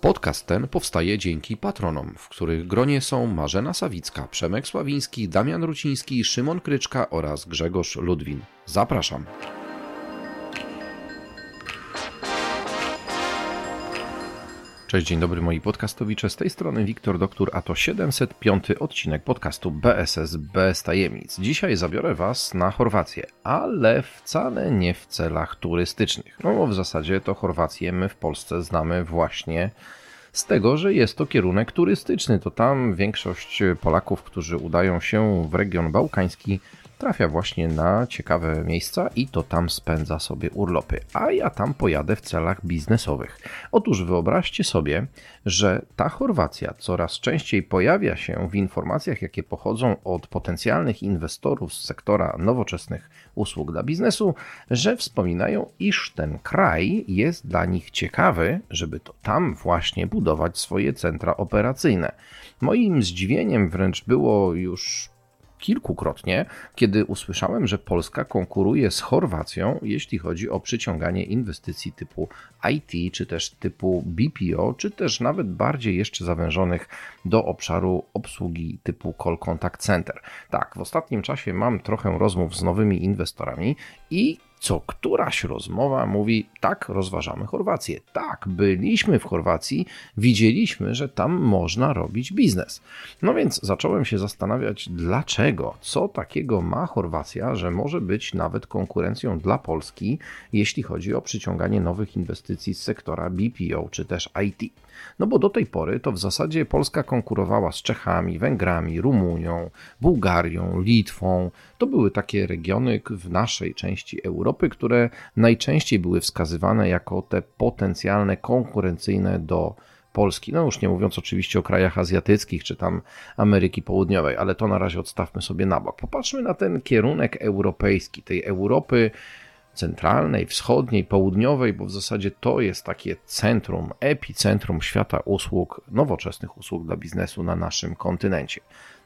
Podcast ten powstaje dzięki patronom, w których gronie są Marzena Sawicka, Przemek Sławiński, Damian Ruciński, Szymon Kryczka oraz Grzegorz Ludwin. Zapraszam. Cześć, dzień dobry moi podcastowicze. Z tej strony Wiktor Doktor, a to 705 odcinek podcastu BSS bez tajemnic. Dzisiaj zabiorę Was na Chorwację, ale wcale nie w celach turystycznych. No bo w zasadzie to Chorwację my w Polsce znamy właśnie z tego, że jest to kierunek turystyczny. To tam większość Polaków, którzy udają się w region bałkański, trafia właśnie na ciekawe miejsca i to tam spędza sobie urlopy, a ja tam pojadę w celach biznesowych. Otóż wyobraźcie sobie, że ta Chorwacja coraz częściej pojawia się w informacjach, jakie pochodzą od potencjalnych inwestorów z sektora nowoczesnych usług dla biznesu, że wspominają, iż ten kraj jest dla nich ciekawy, żeby to tam właśnie budować swoje centra operacyjne. Moim zdziwieniem wręcz było już kilkukrotnie, kiedy usłyszałem, że Polska konkuruje z Chorwacją, jeśli chodzi o przyciąganie inwestycji typu IT, czy też typu BPO, czy też nawet bardziej jeszcze zawężonych do obszaru obsługi typu Call Contact Center. Tak, w ostatnim czasie mam trochę rozmów z nowymi inwestorami i co któraś rozmowa mówi: tak, rozważamy Chorwację. Tak, byliśmy w Chorwacji, widzieliśmy, że tam można robić biznes. No więc zacząłem się zastanawiać, dlaczego, co takiego ma Chorwacja, że może być nawet konkurencją dla Polski, jeśli chodzi o przyciąganie nowych inwestycji z sektora BPO czy też IT. No bo do tej pory to w zasadzie Polska konkurowała z Czechami, Węgrami, Rumunią, Bułgarią, Litwą. To były takie regiony w naszej części Europy, które najczęściej były wskazywane jako te potencjalne konkurencyjne do Polski. No już nie mówiąc oczywiście o krajach azjatyckich czy tam Ameryki Południowej, ale to na razie odstawmy sobie na bok. Popatrzmy na ten kierunek europejski, tej Europy centralnej, wschodniej, południowej, bo w zasadzie to jest takie centrum, epicentrum świata usług, nowoczesnych usług dla biznesu na naszym kontynencie.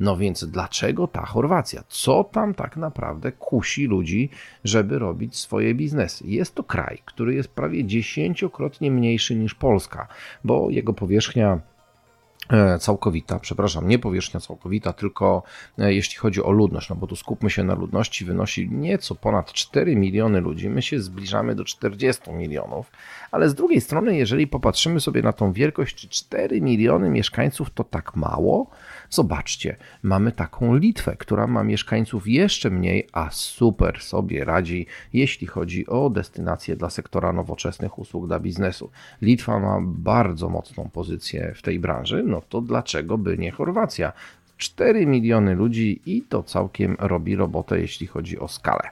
No więc dlaczego ta Chorwacja? Co tam tak naprawdę kusi ludzi, żeby robić swoje biznesy? Jest to kraj, który jest prawie dziesięciokrotnie mniejszy niż Polska, bo jego powierzchnia całkowita, przepraszam, nie powierzchnia całkowita, tylko e, jeśli chodzi o ludność, no bo tu skupmy się na ludności, wynosi nieco ponad 4 miliony ludzi, my się zbliżamy do 40 milionów, ale z drugiej strony, jeżeli popatrzymy sobie na tą wielkość, czy 4 miliony mieszkańców to tak mało? Zobaczcie, mamy taką Litwę, która ma mieszkańców jeszcze mniej, a super sobie radzi, jeśli chodzi o destynacje dla sektora nowoczesnych usług dla biznesu. Litwa ma bardzo mocną pozycję w tej branży, no to dlaczego by nie Chorwacja? 4 miliony ludzi i to całkiem robi robotę, jeśli chodzi o skalę.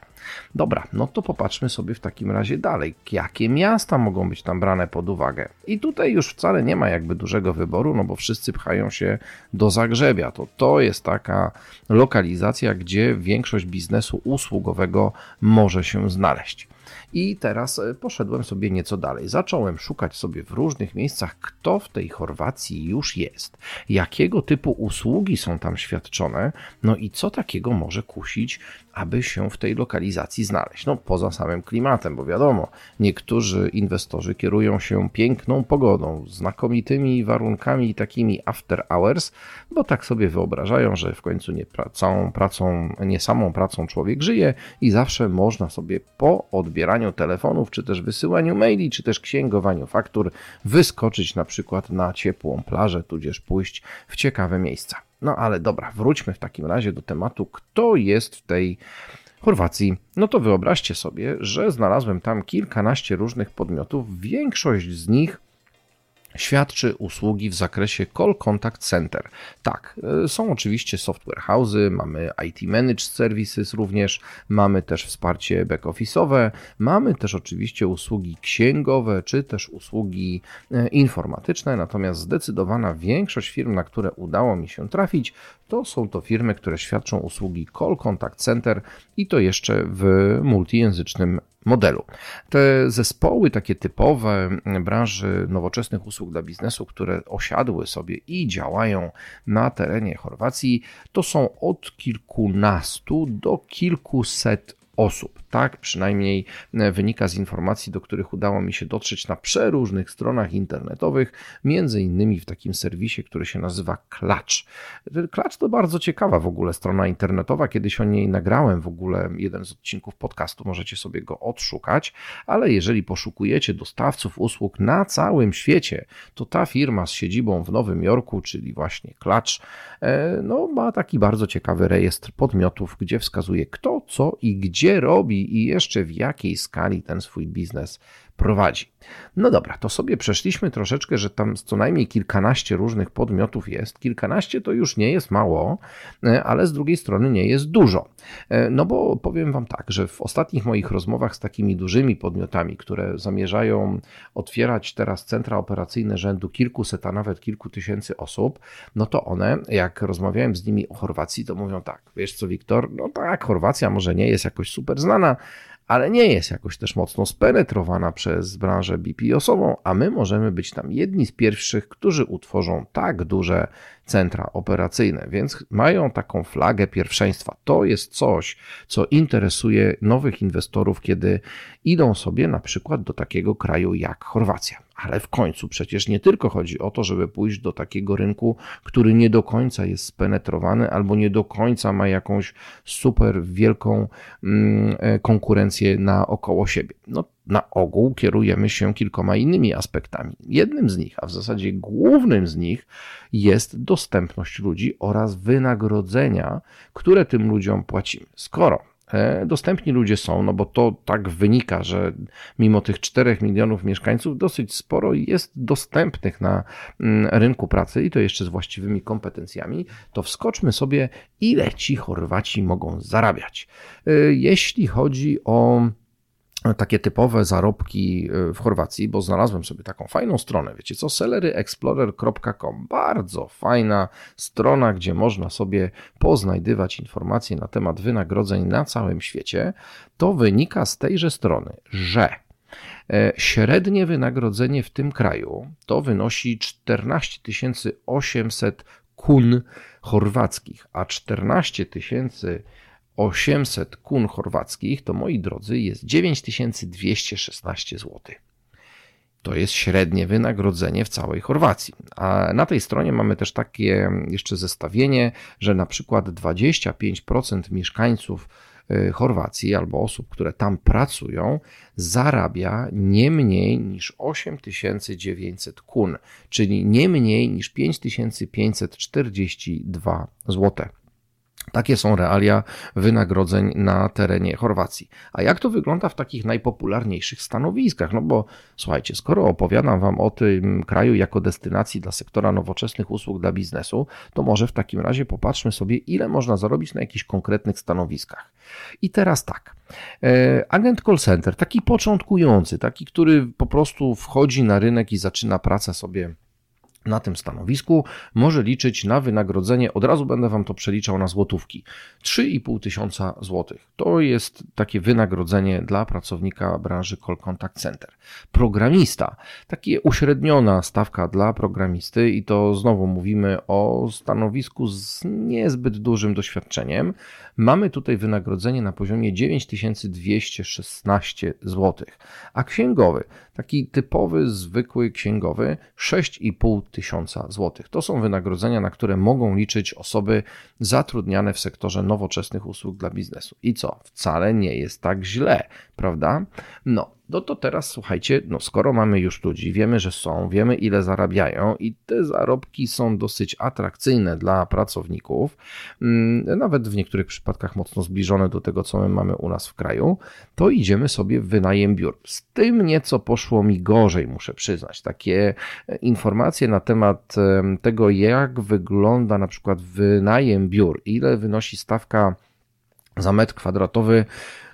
Dobra, no to popatrzmy sobie w takim razie dalej. Jakie miasta mogą być tam brane pod uwagę? I tutaj już wcale nie ma jakby dużego wyboru, no bo wszyscy pchają się do Zagrzebia. To, to jest taka lokalizacja, gdzie większość biznesu usługowego może się znaleźć. I teraz e, poszedłem sobie nieco dalej. Zacząłem szukać sobie w różnych miejscach, kto w tej Chorwacji już jest, jakiego typu usługi są tam świadczone, no i co takiego może kusić aby się w tej lokalizacji znaleźć. No, poza samym klimatem, bo wiadomo, niektórzy inwestorzy kierują się piękną pogodą, znakomitymi warunkami takimi after hours, bo tak sobie wyobrażają, że w końcu nie całą pracą, nie samą pracą człowiek żyje i zawsze można sobie po odbieraniu telefonów, czy też wysyłaniu maili, czy też księgowaniu faktur wyskoczyć na przykład na ciepłą plażę, tudzież pójść w ciekawe miejsca. No ale dobra, wróćmy w takim razie do tematu, kto jest w tej Chorwacji. No to wyobraźcie sobie, że znalazłem tam kilkanaście różnych podmiotów. Większość z nich świadczy usługi w zakresie Call Contact Center. Tak, e, są oczywiście software house'y, mamy IT Managed Services również, mamy też wsparcie back-office'owe, mamy też oczywiście usługi księgowe, czy też usługi e, informatyczne, natomiast zdecydowana większość firm, na które udało mi się trafić, to są to firmy, które świadczą usługi Call Contact Center i to jeszcze w multijęzycznym modelu. Te zespoły takie typowe branży nowoczesnych usług dla biznesu, które osiadły sobie i działają na terenie Chorwacji, to są od kilkunastu do kilkuset osób. Tak przynajmniej e, wynika z informacji, do których udało mi się dotrzeć na przeróżnych stronach internetowych, między innymi w takim serwisie, który się nazywa Klacz. Klacz to bardzo ciekawa w ogóle strona internetowa, kiedyś o niej nagrałem w ogóle jeden z odcinków podcastu, możecie sobie go odszukać, ale jeżeli poszukujecie dostawców usług na całym świecie, to ta firma z siedzibą w Nowym Jorku, czyli właśnie Klacz, e, no, ma taki bardzo ciekawy rejestr podmiotów, gdzie wskazuje kto, co i gdzie robi i jeszcze w jakiej skali ten swój biznes prowadzi. No dobra, to sobie przeszliśmy troszeczkę, że tam co najmniej kilkanaście różnych podmiotów jest. Kilkanaście to już nie jest mało, e, ale z drugiej strony nie jest dużo. E, no bo powiem Wam tak, że w ostatnich moich rozmowach z takimi dużymi podmiotami, które zamierzają otwierać teraz centra operacyjne rzędu kilkuset, a nawet kilku tysięcy osób, no to one, jak rozmawiałem z nimi o Chorwacji, to mówią tak, wiesz co Wiktor, no tak, Chorwacja może nie jest jakoś super znana, ale nie jest jakoś też mocno spenetrowana przez branżę BPO-ową, a my możemy być tam jedni z pierwszych, którzy utworzą tak duże centra operacyjne, więc mają taką flagę pierwszeństwa. To jest coś, co interesuje nowych inwestorów, kiedy idą sobie na przykład do takiego kraju jak Chorwacja. Ale w końcu przecież nie tylko chodzi o to, żeby pójść do takiego rynku, który nie do końca jest spenetrowany albo nie do końca ma jakąś super wielką mm, e, konkurencję naokoło siebie. No, na ogół kierujemy się kilkoma innymi aspektami. Jednym z nich, a w zasadzie głównym z nich, jest dostępność ludzi oraz wynagrodzenia, które tym ludziom płacimy. Skoro e, dostępni ludzie są, no bo to tak wynika, że mimo tych 4 milionów mieszkańców dosyć sporo jest dostępnych na mm, rynku pracy i to jeszcze z właściwymi kompetencjami, to wskoczmy sobie, ile ci Chorwaci mogą zarabiać. E, jeśli chodzi o takie typowe zarobki e, w Chorwacji, bo znalazłem sobie taką fajną stronę, wiecie co, salaryexplorer.com, bardzo fajna strona, gdzie można sobie poznajdywać informacje na temat wynagrodzeń na całym świecie, to wynika z tejże strony, że e, Średnie wynagrodzenie w tym kraju to wynosi 14 800 kun chorwackich, a 14 tysięcy 800 kun chorwackich, to moi drodzy jest 9216 zł. To jest średnie wynagrodzenie w całej Chorwacji. A na tej stronie mamy też takie jeszcze zestawienie, że na przykład 25% mieszkańców y, Chorwacji albo osób, które tam pracują, zarabia nie mniej niż 8900 kun, czyli nie mniej niż 5542 zł. Takie są realia wynagrodzeń na terenie Chorwacji. A jak to wygląda w takich najpopularniejszych stanowiskach? No bo słuchajcie, skoro opowiadam Wam o tym kraju jako destynacji dla sektora nowoczesnych usług dla biznesu, to może w takim razie popatrzmy sobie, ile można zarobić na jakichś konkretnych stanowiskach. I teraz tak. E, agent call center, taki początkujący, taki, który po prostu wchodzi na rynek i zaczyna pracę sobie na tym stanowisku może liczyć na wynagrodzenie, od razu będę Wam to przeliczał na złotówki, 3,5 tysiąca złotych. To jest takie wynagrodzenie dla pracownika branży Call Contact Center. Programista, taka uśredniona stawka dla programisty i to znowu mówimy o stanowisku z niezbyt dużym doświadczeniem. Mamy tutaj wynagrodzenie na poziomie 9216 zł, a księgowy, taki typowy, zwykły księgowy 6,5 tysiąca złotych. To są wynagrodzenia, na które mogą liczyć osoby zatrudniane w sektorze nowoczesnych usług dla biznesu. I co? Wcale nie jest tak źle, prawda? No, no to teraz słuchajcie, no skoro mamy już ludzi, wiemy, że są, wiemy ile zarabiają i te zarobki są dosyć atrakcyjne dla pracowników, mm, nawet w niektórych przypadkach mocno zbliżone do tego, co my mamy u nas w kraju, to idziemy sobie w wynajem biur. Z tym nieco poszło mi gorzej, muszę przyznać. Takie e, informacje na temat tego, jak wygląda na przykład wynajem biur, ile wynosi stawka za metr kwadratowy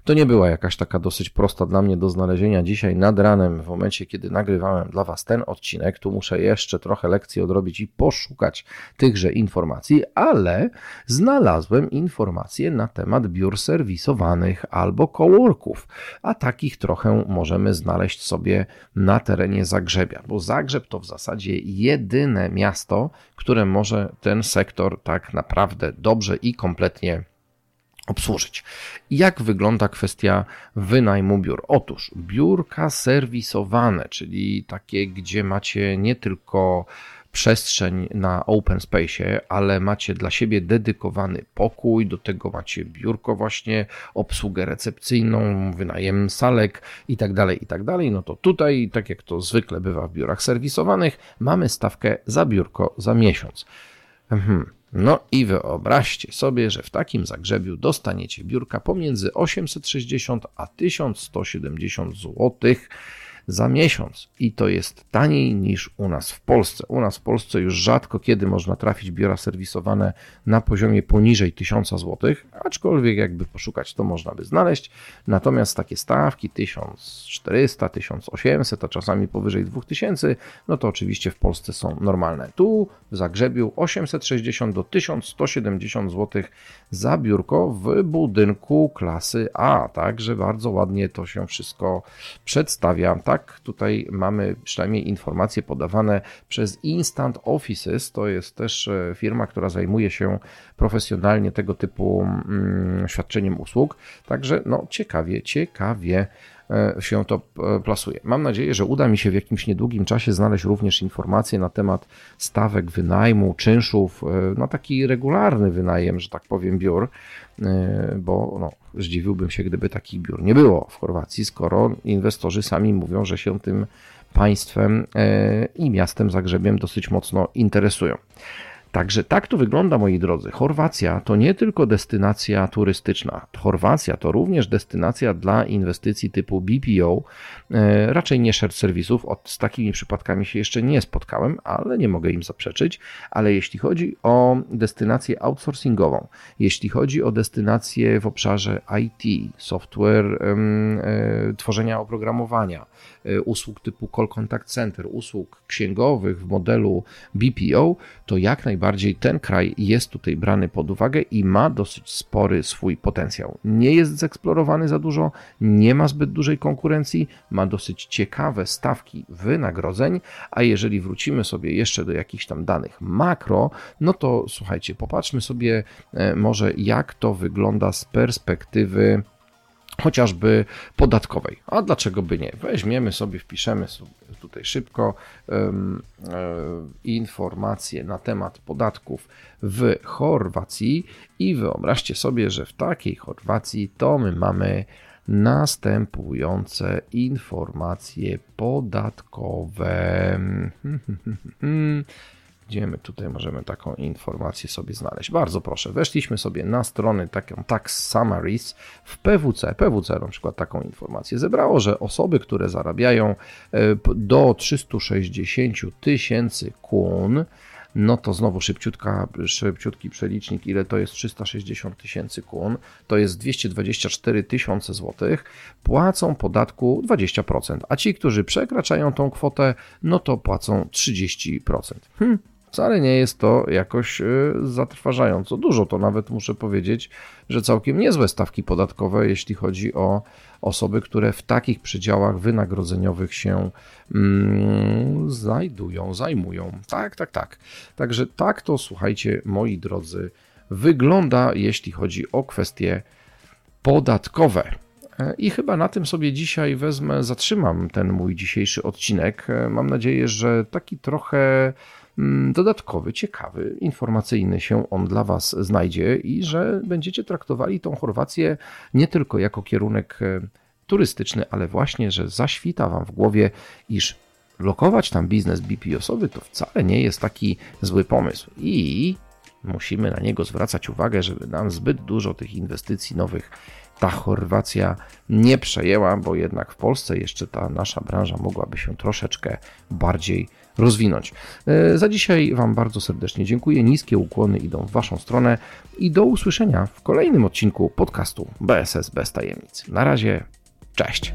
to nie była jakaś taka dosyć prosta dla mnie do znalezienia dzisiaj nad ranem, w momencie kiedy nagrywałem dla Was ten odcinek. Tu muszę jeszcze trochę lekcji odrobić i poszukać tychże informacji, ale znalazłem informacje na temat biur serwisowanych albo coworków, a takich trochę możemy znaleźć sobie na terenie Zagrzebia, bo Zagrzeb to w zasadzie jedyne miasto, które może ten sektor tak naprawdę dobrze i kompletnie obsłużyć. Jak wygląda kwestia wynajmu biur? Otóż biurka serwisowane, czyli takie, gdzie macie nie tylko przestrzeń na open space, ale macie dla siebie dedykowany pokój, do tego macie biurko właśnie, obsługę recepcyjną, wynajem salek i tak dalej, i tak no to tutaj, tak jak to zwykle bywa w biurach serwisowanych, mamy stawkę za biurko za miesiąc. Mhm. No i wyobraźcie sobie, że w takim zagrzebiu dostaniecie biurka pomiędzy 860 a 1170 złotych za miesiąc i to jest taniej niż u nas w Polsce. U nas w Polsce już rzadko kiedy można trafić biura serwisowane na poziomie poniżej 1000 zł, aczkolwiek jakby poszukać to można by znaleźć. Natomiast takie stawki 1400, 1800, a czasami powyżej 2000, no to oczywiście w Polsce są normalne. Tu w Zagrzebiu 860 do 1170 zł za biurko w budynku klasy A, także bardzo ładnie to się wszystko przedstawia tak, tutaj mamy przynajmniej informacje podawane przez Instant Offices. To jest też e, firma, która zajmuje się profesjonalnie tego typu mm, świadczeniem usług. Także no ciekawie, ciekawie się to e, plasuje. Mam nadzieję, że uda mi się w jakimś niedługim czasie znaleźć również informacje na temat stawek wynajmu, czynszów na taki regularny wynajem, że tak powiem, biur, bo no, Zdziwiłbym się, gdyby takich biur nie było w Chorwacji, skoro inwestorzy sami mówią, że się tym państwem e, i miastem Zagrzebiem dosyć mocno interesują. Także tak to wygląda, moi drodzy. Chorwacja to nie tylko destynacja turystyczna. Chorwacja to również destynacja dla inwestycji typu BPO, e, raczej nie shared serwisów. z takimi przypadkami się jeszcze nie spotkałem, ale nie mogę im zaprzeczyć. Ale jeśli chodzi o destynację outsourcingową, jeśli chodzi o destynację w obszarze IT, software, e, tworzenia oprogramowania, e, usług typu call contact center, usług księgowych w modelu BPO, to jak najbardziej najbardziej ten kraj jest tutaj brany pod uwagę i ma dosyć spory swój potencjał. Nie jest zeksplorowany za dużo, nie ma zbyt dużej konkurencji, ma dosyć ciekawe stawki wynagrodzeń, a jeżeli wrócimy sobie jeszcze do jakichś tam danych makro, no to słuchajcie, popatrzmy sobie e, może jak to wygląda z perspektywy chociażby podatkowej. A dlaczego by nie? Weźmiemy sobie, wpiszemy sobie tutaj szybko um, informacje na temat podatków w Chorwacji i wyobraźcie sobie, że w takiej Chorwacji to my mamy następujące informacje podatkowe. Gdzie my tutaj możemy taką informację sobie znaleźć? Bardzo proszę, weszliśmy sobie na stronę taką Tax Summaries w PWC. PWC na przykład taką informację zebrało, że osoby, które zarabiają e, do 360 tysięcy kun, no to znowu szybciutka, szybciutki przelicznik, ile to jest 360 tysięcy kun, to jest 224 tysiące złotych, płacą podatku 20%, a ci, którzy przekraczają tą kwotę, no to płacą 30%. Hmm, wcale nie jest to jakoś y, zatrważająco dużo. To nawet muszę powiedzieć, że całkiem niezłe stawki podatkowe, jeśli chodzi o osoby, które w takich przedziałach wynagrodzeniowych się mm, znajdują, zajmują. Tak, tak, tak. Także tak to, słuchajcie, moi drodzy, wygląda, jeśli chodzi o kwestie podatkowe. E, I chyba na tym sobie dzisiaj wezmę, zatrzymam ten mój dzisiejszy odcinek. E, mam nadzieję, że taki trochę dodatkowy, ciekawy, informacyjny się on dla Was znajdzie i że będziecie traktowali tą Chorwację nie tylko jako kierunek e, turystyczny, ale właśnie, że zaświta Wam w głowie, iż lokować tam biznes BPO-sowy to wcale nie jest taki zły pomysł. I musimy na niego zwracać uwagę, żeby nam zbyt dużo tych inwestycji nowych ta Chorwacja nie przejęła, bo jednak w Polsce jeszcze ta nasza branża mogłaby się troszeczkę bardziej rozwinąć. E, za dzisiaj Wam bardzo serdecznie dziękuję. Niskie ukłony idą w Waszą stronę i do usłyszenia w kolejnym odcinku podcastu BSS bez tajemnic. Na razie, cześć.